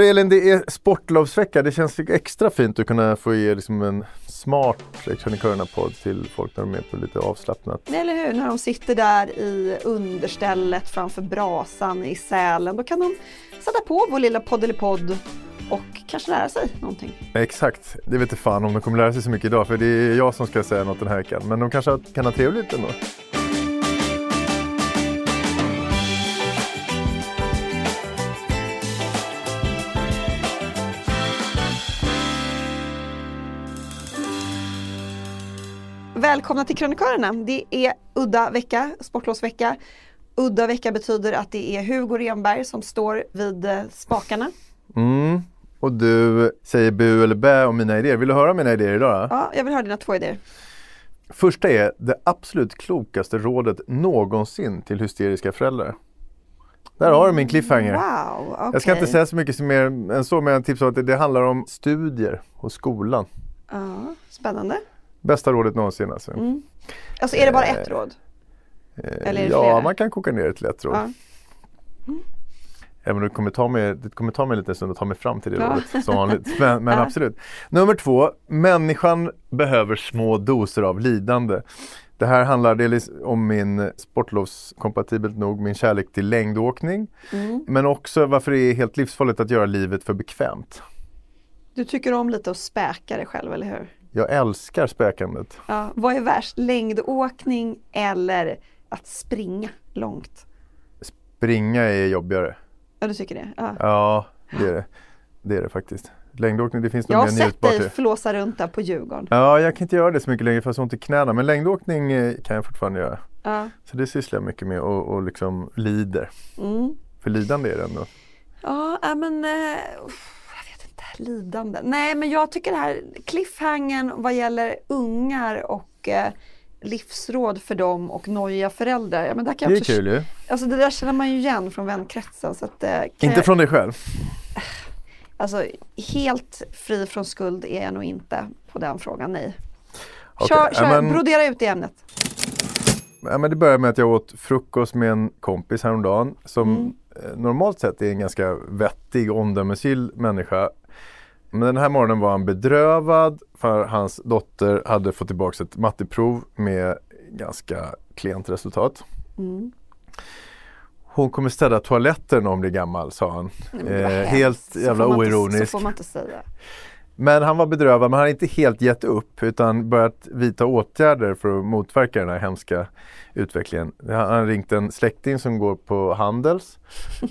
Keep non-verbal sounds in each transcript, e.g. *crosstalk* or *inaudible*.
Hör Elin, det är sportlovsvecka. Det känns extra fint att kunna få ge liksom en smart krönikörerna-podd till folk när de är på lite avslappnat. Eller hur, när de sitter där i understället framför brasan i Sälen. Då kan de sätta på vår lilla poddelipodd och kanske lära sig någonting. Exakt, det vet inte fan om de kommer lära sig så mycket idag för det är jag som ska säga något den här veckan. Men de kanske kan ha trevligt ändå. Välkomna till Krönikörerna. Det är udda vecka, sportlovsvecka. Udda vecka betyder att det är Hugo Renberg som står vid eh, spakarna. Mm. Och du säger bu eller bä om mina idéer. Vill du höra mina idéer idag? Då? Ja, jag vill höra dina två idéer. Första är det absolut klokaste rådet någonsin till hysteriska föräldrar. Där har du min cliffhanger. Wow, okay. Jag ska inte säga så mycket mer än så, men jag tipsar att det handlar om studier och skolan. Ja, spännande. Bästa rådet någonsin alltså. Mm. Alltså är det bara ett råd? Eller är det ja, flera? man kan koka ner det till ett råd. Ja. Även om det kommer ta mig, det kommer ta mig lite stund att ta mig fram till det Ja. rådet som vanligt. Men, men *laughs* Ja. absolut. Nummer två, människan behöver små doser av lidande. Det här handlar dels om min sportlovskompatibelt nog, min kärlek till längdåkning. Mm. Men också varför det är helt livsfarligt att göra livet för bekvämt. Du tycker om lite att späka dig själv, eller hur? Jag älskar späkandet. Ja. Vad är värst, längdåkning eller att springa långt? Springa är jobbigare. Ja, du tycker det? Ja. Ja, det är det. Det är det faktiskt. Längdåkning, det finns Jag nog har mer sett njutbart. dig i. flåsa runt där på Djurgården. Ja, jag kan inte göra det så mycket längre för jag har så ont i knäna. Men längdåkning eh, kan jag fortfarande göra. Ja. Så det sysslar jag mycket med och, och liksom lider. Mm. För lidande är det ändå. Ja, men eh, uff, jag vet inte, lidande. Nej, men jag tycker det här cliffhangern vad gäller ungar och eh, livsråd för dem och nojiga föräldrar. Ja, men där kan Det är också, kul ju. Alltså det där känner man ju igen från vänkretsen. Så att, eh, Inte jag, från dig själv. Alltså helt fri från skuld är jag nog inte på den frågan, nej. Okej, Kör, kör, men- brodera ut i ämnet. Ja, men det började med att jag åt frukost med en kompis häromdagen som Mm. eh, normalt sett är en ganska vettig omdömesgill människa. Men den här morgonen var han bedrövad för hans dotter hade fått tillbaka ett matteprov med ganska klent resultat. Mm. Hon kommer städa toaletten om hon blir gammal, sa han. Eh, helt jävla får man inte- oironisk. Så får man inte säga. Men han var bedrövad, men han hade inte helt gett upp utan börjat vidta åtgärder för att motverka den här hemska utvecklingen. Han han ringt en släkting som går på Handels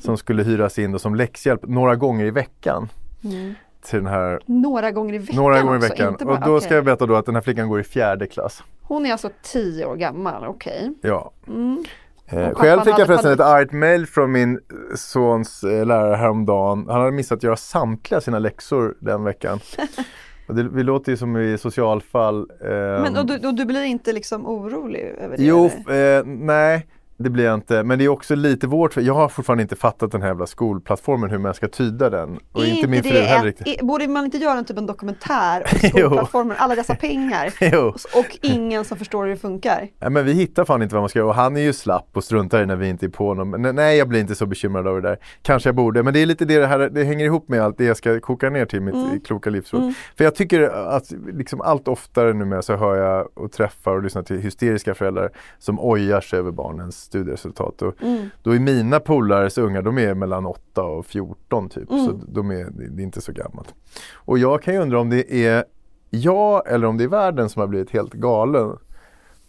som skulle hyras in som läxhjälp några gånger i veckan. Mm. Till den här, Några gånger i veckan några gånger i också, veckan. inte Och då okej. ska jag berätta då att den här flickan går i fjärde klass. Hon är alltså tio år gammal, okej. Ja. Mm. Eh, själv fick jag förresten ett argt mail från min sons eh, lärare häromdagen. Han hade missat att göra samtliga sina läxor den veckan. *laughs* det, vi låter ju som i socialfall. ehm, Men och du, och du blir inte liksom orolig över det? Jo, eh, nej det blir jag inte. Men det är också lite vårt Jag har fortfarande inte fattat den här jävla skolplattformen hur man ska tyda den. Och Är inte min fru heller riktigt. Borde man inte göra en typ en dokumentär om *laughs* skolplattformen, alla dessa pengar *laughs* och ingen som förstår hur det funkar? Ja, men vi hittar fan inte vad man ska göra och han är ju slapp och struntar i när vi inte är på honom. Men nej, jag blir inte så bekymrad över det där. Kanske jag borde, men det är lite det det här, det hänger ihop med allt det jag ska koka ner till mitt Mm. kloka livsråd. För jag tycker att liksom allt oftare numera så hör jag och träffar och lyssnar till hysteriska föräldrar som ojar sig över barnens studieresultat. Och Mm. Då är mina polares unga, de är mellan 8 och 14 typ. Mm. Så de är, det är inte så gammalt. Och jag kan ju undra om det är jag eller om det är världen som har blivit helt galen.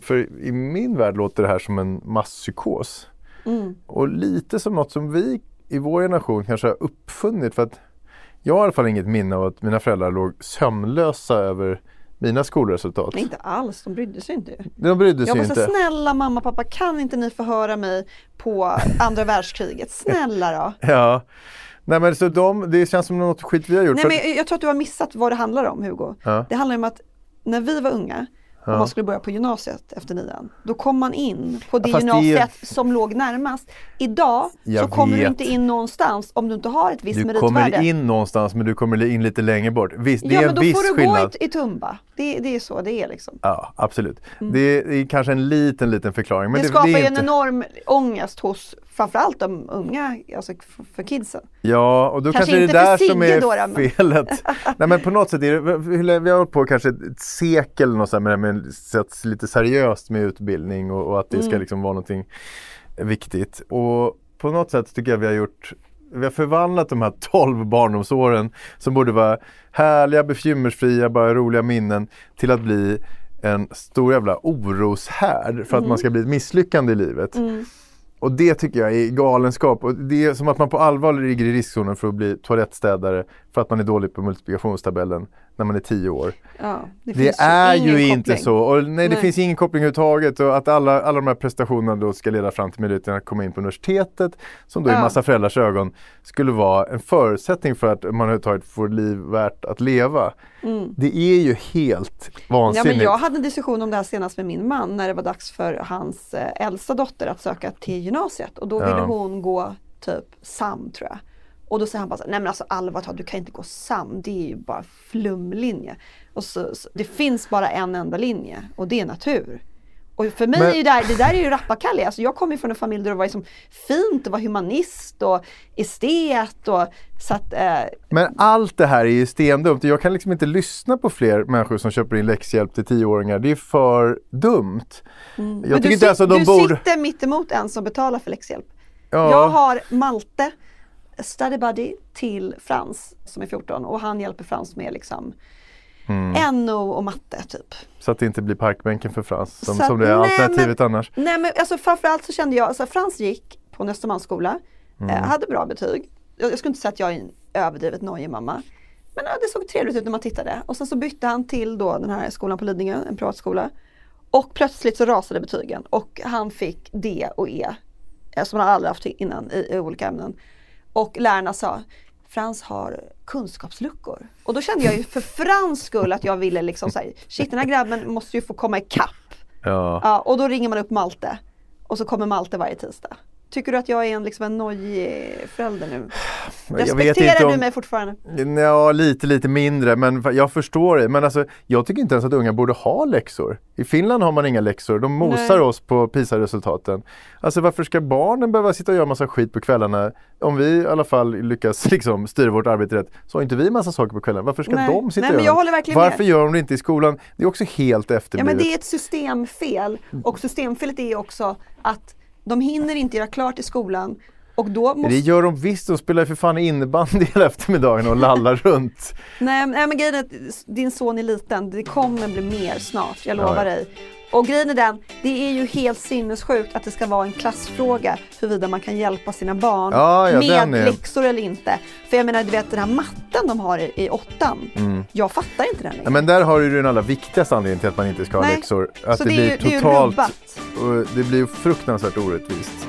För i min värld låter det här som en masspsykos. Mm. Och lite som något som vi i vår generation kanske har uppfunnit. För att jag har i alla fall inget minne av att mina föräldrar låg sömnlösa över mina skolresultat. Nej, inte alls, de brydde sig inte. De brydde sig Jag var så snälla mamma pappa kan inte ni förhöra mig på andra världskriget? Snälla då. *laughs* Ja. Nej men så de, det känns som något skit vi har gjort. Nej, men jag tror att du har missat vad det handlar om Hugo. Ja. Det handlar om att när vi var unga Ja. man skulle börja på gymnasiet efter nian, då kom man in på det det är- gymnasiet som låg närmast. Idag så Jag kommer du vet. inte in någonstans om du inte har ett visst Du meritvärde. kommer in någonstans men du kommer in lite längre bort. Visst, det ja är men en då viss får du skillnad. gå i, i Tumba. Det, det är så det är liksom. Ja, absolut. Det, är, det är kanske en liten, liten förklaring. Men det det, skapar det ju är en inte... enorm ångest hos framförallt de unga, alltså för kidsen. Ja, och då Kanske kanske, det är inte där som är då, men- felet. *laughs* Nej men på något sätt är det, vi har hållit på kanske ett sekel något med, det här med lite seriöst med utbildning och, och att det ska Mm. liksom vara någonting viktigt. Och på något sätt tycker jag vi har gjort vi har förvandlat de här 12 barndomsåren som borde vara härliga, bekymmersfria, bara roliga minnen till att bli en stor jävla oroshärd för att man ska bli ett misslyckande i livet. Mm. Och det tycker jag är galenskap. Och det är som att man på allvar ligger i riskzonen för att bli toalettstädare för att man är dålig på multiplikationstabellen när man är 10 år. Ja, det Det är ingen ju inte så. Och nej, det Nej. finns ingen koppling överhuvudtaget. Och att alla, alla de här prestationerna då ska leda fram till möjligheten att komma in på universitetet som då i Ja. massa föräldrars ögon skulle vara en förutsättning för att man överhuvudtaget får liv värt att leva. Det är ju helt Mm. Ja, vansinnigt. men jag hade en diskussion om det här senast med min man när det var dags för hans eh, äldsta dotter att söka till gymnasiet och då Ja. ville hon gå typ SAM tror jag. Och då säger han bara så nej men alltså allvarligt du kan inte gå SAM, det är ju bara flumlinje. Och så, så, det finns bara en enda linje och det är natur. Och för mig Men- är ju det, här, det där är ju rappakalja. Alltså jag kommer ju från en familj där det var liksom fint att vara humanist och estet och så att eh, Men allt det här är ju stendumt. Jag kan liksom inte lyssna på fler människor som köper in läxhjälp till tioåringar. Det är för dumt. Jag Men du, inte de du borde... sitter mitt emot en som betalar för läxhjälp. Ja. Jag har Malte, study buddy till Frans som är 14 och han hjälper Frans med liksom Mm. NO och matte typ. Så att det inte blir parkbänken för Frans som, att- som det är nej, alternativet men- annars. Nej men alltså framförallt så kände jag, alltså Frans gick på en Östermalmsskola, Mm. eh, hade bra betyg. Jag, jag skulle inte säga att jag är en överdrivet nojig mamma. Men ja, det såg trevligt ut när man tittade. Och sen så bytte han till då den här skolan på Lidingö, en privatskola. Och plötsligt så rasade betygen och han fick D och E. eh, Som han aldrig haft innan i, i olika ämnen. Och lärarna sa Frans har kunskapsluckor. Och då kände jag ju för Frans skull att jag ville liksom säga shit den här grabben måste ju få komma ikapp. Ja. Ja, och då ringer man upp Malte. Och så kommer Malte varje tisdag. Tycker du att jag är en, liksom en nojig förälder nu? Respekterar inte du om- mig fortfarande? Ja, lite, lite mindre. Men jag förstår det. Men alltså, jag tycker inte ens att unga borde ha läxor. I Finland har man inga läxor. De mosar Nej. oss på PISA-resultaten. Alltså varför ska barnen behöva sitta och göra massa skit på kvällarna? Om vi i alla fall lyckas *laughs* liksom, styra vårt arbete rätt så har inte vi massa saker på kvällarna. Varför ska Nej. de sitta Nej, och göra det? Varför med. gör de det inte i skolan? Det är också helt Ja efterblivet. men det är ett systemfel. Och systemfelet är också att de hinner inte göra klart i skolan. Och då måste... Det gör de visst, de spelar ju för fan innebandy hela eftermiddagen och lallar *laughs* runt. Nej, nej men grejen är att din son är liten, det kommer bli mer snart, jag Ja, lovar ja. dig. Och grejen är den, det är ju helt sinnessjukt att det ska vara en klassfråga huruvida man kan hjälpa sina barn Ja, ja, med är- läxor eller inte. För jag menar, du vet den här matten de har i, i åttan, jag fattar inte den längre. Mm. Ja, men där har du den allra viktigaste anledningen till att man inte ska ha Nej. läxor. Att Så det, det är ju- blir det ju totalt, och det blir ju fruktansvärt orättvist.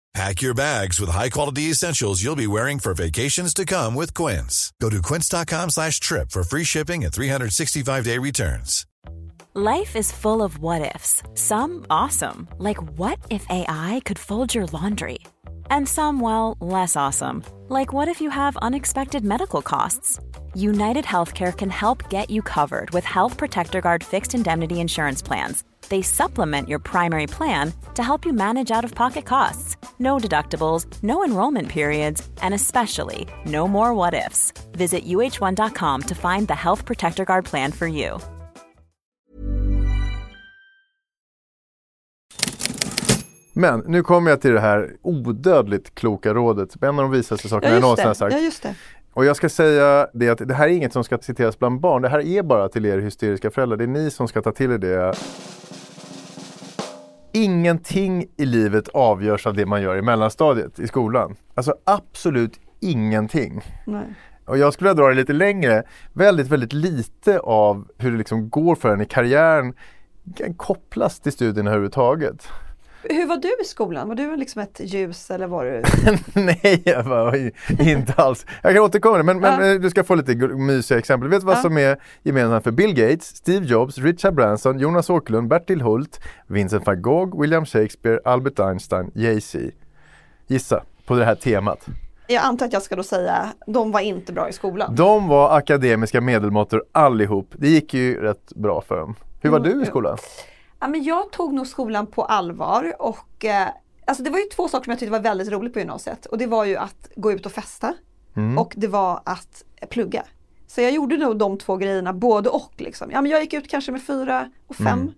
Pack your bags with high-quality essentials you'll be wearing for vacations to come with Quince. Go to quince.com slash trip for free shipping and 365-day returns. Life is full of what ifs. Some awesome, like what if AI could fold your laundry? And some, well, less awesome, like what if you have unexpected medical costs? United Healthcare can help get you covered with Health Protector Guard fixed indemnity insurance plans. They supplement your primary plan to help you manage out of pocket costs. No deductibles, no enrollment periods, and especially no more what ifs. Visit uh1.com to find the Health Protector Guard plan for you. Men nu kommer jag till det här odödligt kloka rådet. En av de visaste sakerna ja, jag någonsin har sagt. ja, just det. Och jag ska säga det att det här är inget som ska citeras bland barn. Det här är bara till er hysteriska föräldrar. Det är ni som ska ta till er det. Ingenting i livet avgörs av det man gör i mellanstadiet i skolan. Alltså absolut ingenting. Nej. Och jag skulle dra det lite längre. Väldigt, väldigt lite av hur det liksom går för en i karriären kan kopplas till studierna överhuvudtaget. Hur var du i skolan? Var du liksom ett ljus eller var du... *laughs* Nej, jag var inte alls. Jag kan återkomma men, men Ja. eh, du ska få lite mysiga exempel. Vet du vad Ja. som är gemensamt för Bill Gates, Steve Jobs, Richard Branson, Jonas Åkerlund, Bertil Hult, Vincent van Gogh, William Shakespeare, Albert Einstein, Jay-Z? Gissa på det här temat. Jag antar att jag ska då säga, de var inte bra i skolan. De var akademiska medelmåttor allihop. Det gick ju rätt bra för dem. Hur var Mm, du i skolan? Ja, men jag tog nog skolan på allvar och eh, alltså det var ju två saker som jag tyckte var väldigt roligt på gymnasiet. Och det var ju att gå ut och festa Mm. och det var att plugga. Så jag gjorde nog de två grejerna, både och. Liksom. Ja, men jag gick ut kanske med fyra och fem. Mm,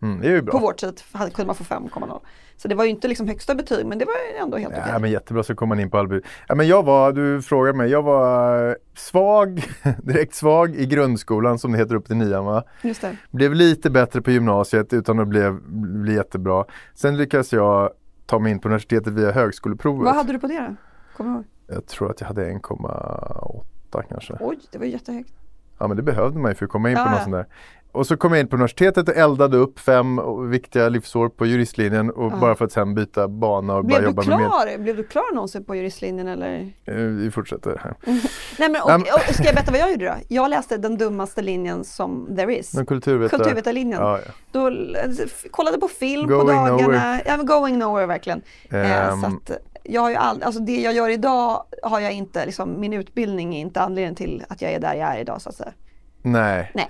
bra. På vår tid kunde man få 5,0. Så det var ju inte liksom högsta betyg men det var ändå helt okej. Ja, men jättebra så kommer man in på Albert. Ja, men jag var, du frågar mig, jag var svag, *laughs* direkt svag i grundskolan som det heter upp till nian va? Just det. Blev lite bättre på gymnasiet utan att bli, bli jättebra. Sen lyckades jag ta mig in på universitetet via högskoleprovet. Vad hade du på det då? Kommer du ihåg? Jag tror att jag hade 1,8 kanske. Oj, det var ju jättehögt. Ja men det behövde man ju för att komma in på Ja, någon ja. sån där. Och så kom jag in på universitetet och eldade upp fem viktiga livsår på juristlinjen och bara för att sen byta bana och Blev du, jobba med med. klar? Blev du klar någonsin på juristlinjen eller? Eh, Vi fortsätter här. *laughs* Nej men, och, Nej, men- och, ska jag berätta vad jag gjorde då? Jag läste den dummaste linjen som there is. Kulturvetarlinjen. Ja, ja. Då kollade på film på Going dagarna. nowhere. Ja, going nowhere verkligen. Eh, Ehm. så att jag har ju all, alltså det jag gör idag har jag inte, liksom, min utbildning är inte anledningen till att jag är där jag är idag så att säga. Nej. Nej.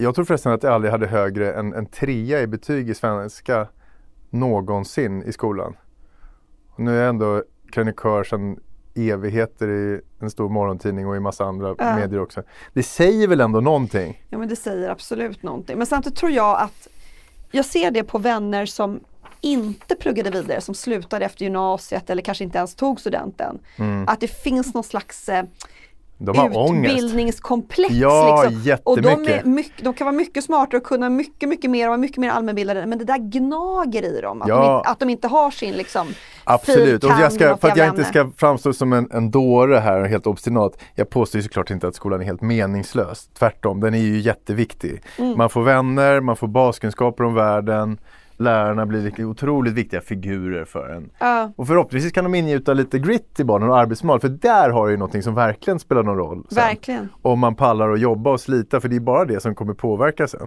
Jag tror förresten att jag aldrig hade högre än en trea i betyg i svenska någonsin i skolan. Och nu är jag ändå krönikör sedan evigheter i en stor morgontidning och i massa andra Ja. medier också. Det säger väl ändå någonting? Ja men det säger absolut någonting. Men samtidigt tror jag att jag ser det på vänner som inte pluggade vidare, som slutade efter gymnasiet eller kanske inte ens tog studenten. Mm. Att det finns någon slags eh, De har utbildningskomplex. Ja, liksom. Och de, är jättemycket. mycket, de kan vara mycket smartare och kunna mycket, mycket mer och vara mycket mer allmänbildade. Men det där gnager i dem. Att, de, Ja. inte, att de inte har sin liksom Absolut, och jag ska, för att jag inte ska framstå som en, en dåre här och helt obstinat. Jag påstår såklart inte att skolan är helt meningslös. Tvärtom, den är ju jätteviktig. Mm. Man får vänner, man får baskunskaper om världen. Lärarna blir otroligt viktiga figurer för en. Ja, Och förhoppningsvis kan de ingjuta lite grit i barnen och arbetsmoral. För där har ju någonting som verkligen spelar någon roll. sen. verkligen. Om man pallar att jobba och slita, för det är bara det som kommer påverka sen.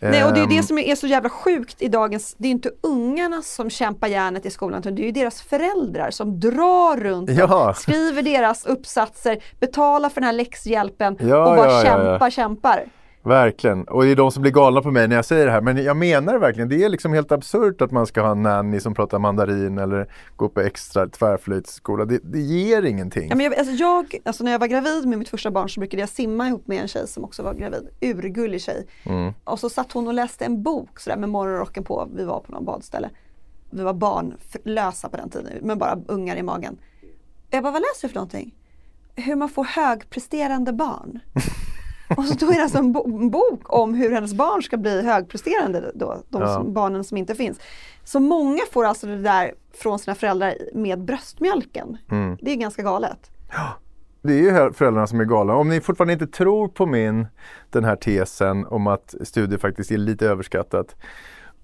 Nej, och det är ju Ehm, det som är så jävla sjukt i dagens, det är inte ungarna som kämpar järnet i skolan utan det är deras föräldrar som drar runt dem, Ja. skriver deras uppsatser, betalar för den här läxhjälpen Ja, och bara ja. kämpar, kämpar. Verkligen. Och det är de som blir galna på mig när jag säger det här. Men jag menar det verkligen. Det är liksom helt absurt att man ska ha en nanny som pratar mandarin eller gå på extra tvärflöjtsskola. Det, det ger ingenting. Ja, men jag, alltså jag, alltså när jag var gravid med mitt första barn så brukade jag simma ihop med en tjej som också var gravid. Urgullig tjej. Mm. Och så satt hon och läste en bok sådär med morgonrocken på. Vi var på någon badställe. Vi var barnlösa på den tiden, men bara ungar i magen. Jag bara, vad läser du för någonting? Hur man får högpresterande barn. *laughs* Och så då är det alltså en, bo en bok om hur hennes barn ska bli högpresterande då, de Ja. som, barnen som inte finns. Så många får alltså det där från sina föräldrar med bröstmjölken. Mm. Det är ganska galet. Det är ju föräldrarna som är galna. Om ni fortfarande inte tror på min, den här tesen om att studier faktiskt är lite överskattat.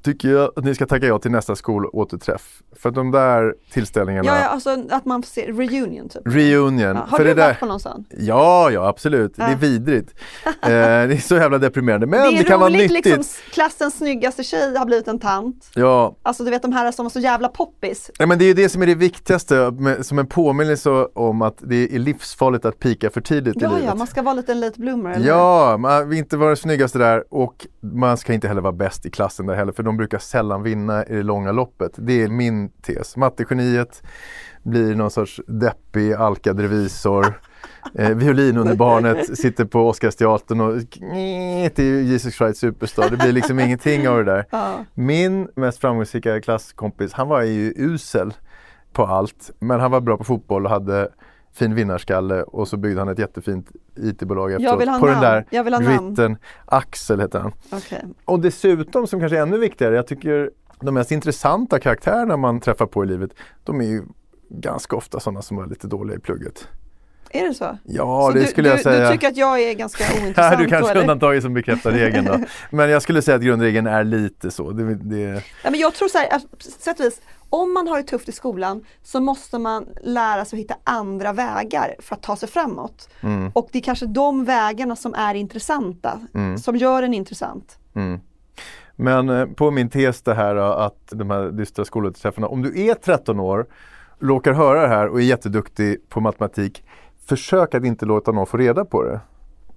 Tycker jag att ni ska tacka ja till nästa skolåterträff. För att de där tillställningarna, Ja, ja, alltså att man får se reunion typ. reunion. Ja. Har för du det där, varit på någon sån? Ja, ja absolut. Det är Ja. vidrigt. *laughs* eh, det är så jävla deprimerande. Men Det det, är kan vara roligt, nyttigt. liksom klassens snyggaste tjej har blivit en tant. Ja, Alltså du vet de här som var så jävla poppis. Ja, men det är ju det som är det viktigaste, som en påminnelse om att det är livsfarligt att pika för tidigt i Ja, livet. ja, man ska vara lite en late bloomer. eller? Ja, man vill inte vara den snyggaste där och man ska inte heller vara bäst i klassen där heller för de brukar sällan vinna i det långa loppet. Det är min tes. Mattegeniet blir någon sorts deppig alkad revisor. Eh, violinunderbarnet sitter på Oscarsteatern och det är Jesus Christ Superstar. Det blir liksom ingenting av det där. Ja. Min mest framgångsrika klasskompis, han var ju usel på allt. Men han var bra på fotboll och hade fin vinnarskalle och så byggde han ett jättefint IT-bolag efteråt. på namn. den där Jag vill ha namn. ritten. Axel heter han. Okej. Och dessutom, som kanske är ännu viktigare, jag tycker de mest intressanta karaktärerna man träffar på i livet, de är ju ganska ofta sådana som var lite dåliga i plugget. Är det så? Ja, så det du, skulle jag du, säga. Du tycker att jag är ganska *laughs* Ja, ointressant du då, kanske eller? undantaget som bekräftar regeln då. *laughs* Men jag skulle säga att grundregeln är lite så. Det, det, Ja, men jag tror så här, sätt vis, om man har det tufft i skolan så måste man lära sig att hitta andra vägar för att ta sig framåt. mm, Och det är kanske de vägarna som är intressanta, Mm. som gör en intressant. mm. Men eh, på min tes det här då, att de här dystra skolåterträffarna, om du är 13 år, råkar höra det här och är jätteduktig på matematik, försök att inte låta någon få reda på det.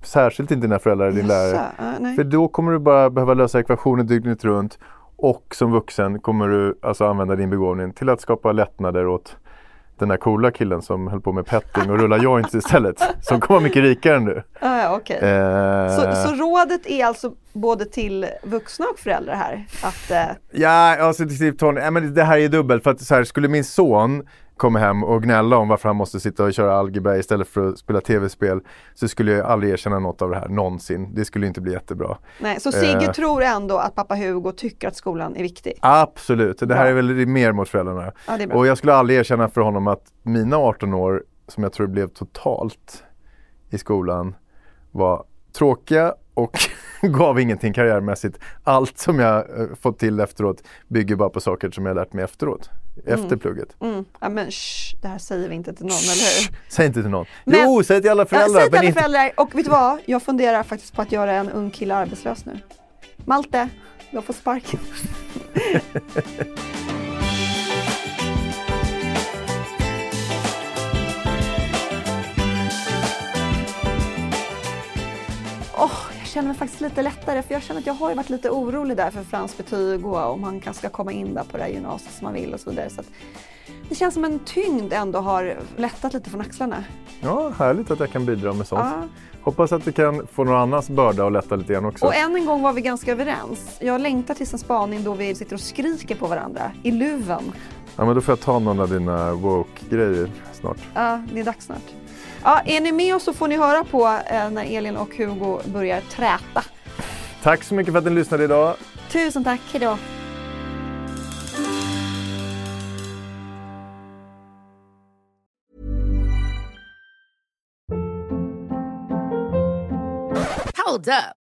Särskilt inte dina föräldrar eller din lärare. Jaså? Ja, nej. För då kommer du bara behöva lösa ekvationer dygnet runt och som vuxen kommer du alltså använda din begåvning till att skapa lättnader åt den där coola killen som höll på med petting och rulla joints istället. *laughs* Som kommer vara mycket rikare än du. Ja, okej. Eh, Så, så rådet är alltså både till vuxna och föräldrar här? Att, eh, Ja, alltså till ja, men det här är dubbelt för att så här, skulle min son komma hem och gnälla om varför han måste sitta och köra algebra istället för att spela tv-spel så skulle jag aldrig erkänna något av det här någonsin. Det skulle inte bli jättebra. nej, så Sigge Eh. tror ändå att pappa Hugo tycker att skolan är viktig? Absolut, det här Bra. är väl mer mot föräldrarna. Ja. Och jag skulle aldrig erkänna för honom att mina 18 år, som jag tror blev totalt i skolan, var tråkiga och *laughs* gav ingenting karriärmässigt. Allt som jag eh, fått till efteråt bygger bara på saker som jag lärt mig efteråt, efter plugget. Mm. Ja, men shh, det här säger vi inte till någon, eller hur? Säg inte till någon. Men- jo, säg till alla Ja, föräldrar. säg till alla föräldrar och vet du vad? Jag funderar faktiskt på att göra en ung kille arbetslös nu. Malte, jag får sparken. Jag *laughs* känner mig faktiskt lite lättare för jag känner att jag har varit lite orolig där för Frans betyg och om han kanske ska komma in där på det här gymnasiet som han vill och så vidare. Så att det känns som en tyngd ändå har lättat lite från axlarna. Ja, härligt att jag kan bidra med sånt. Ja. Hoppas att vi kan få någon annans börda och lätta lite grann också. Och än en gång var vi ganska överens. Jag längtar tills en spaning då vi sitter och skriker på varandra i luven. Ja, men då får jag ta någon av dina woke-grejer snart. Ja, det är dags snart. Ja, är ni med oss så får ni höra på eh, när Elin och Hugo börjar träta. Tack så mycket för att ni lyssnade idag. Tusen tack, hejdå! Hold up.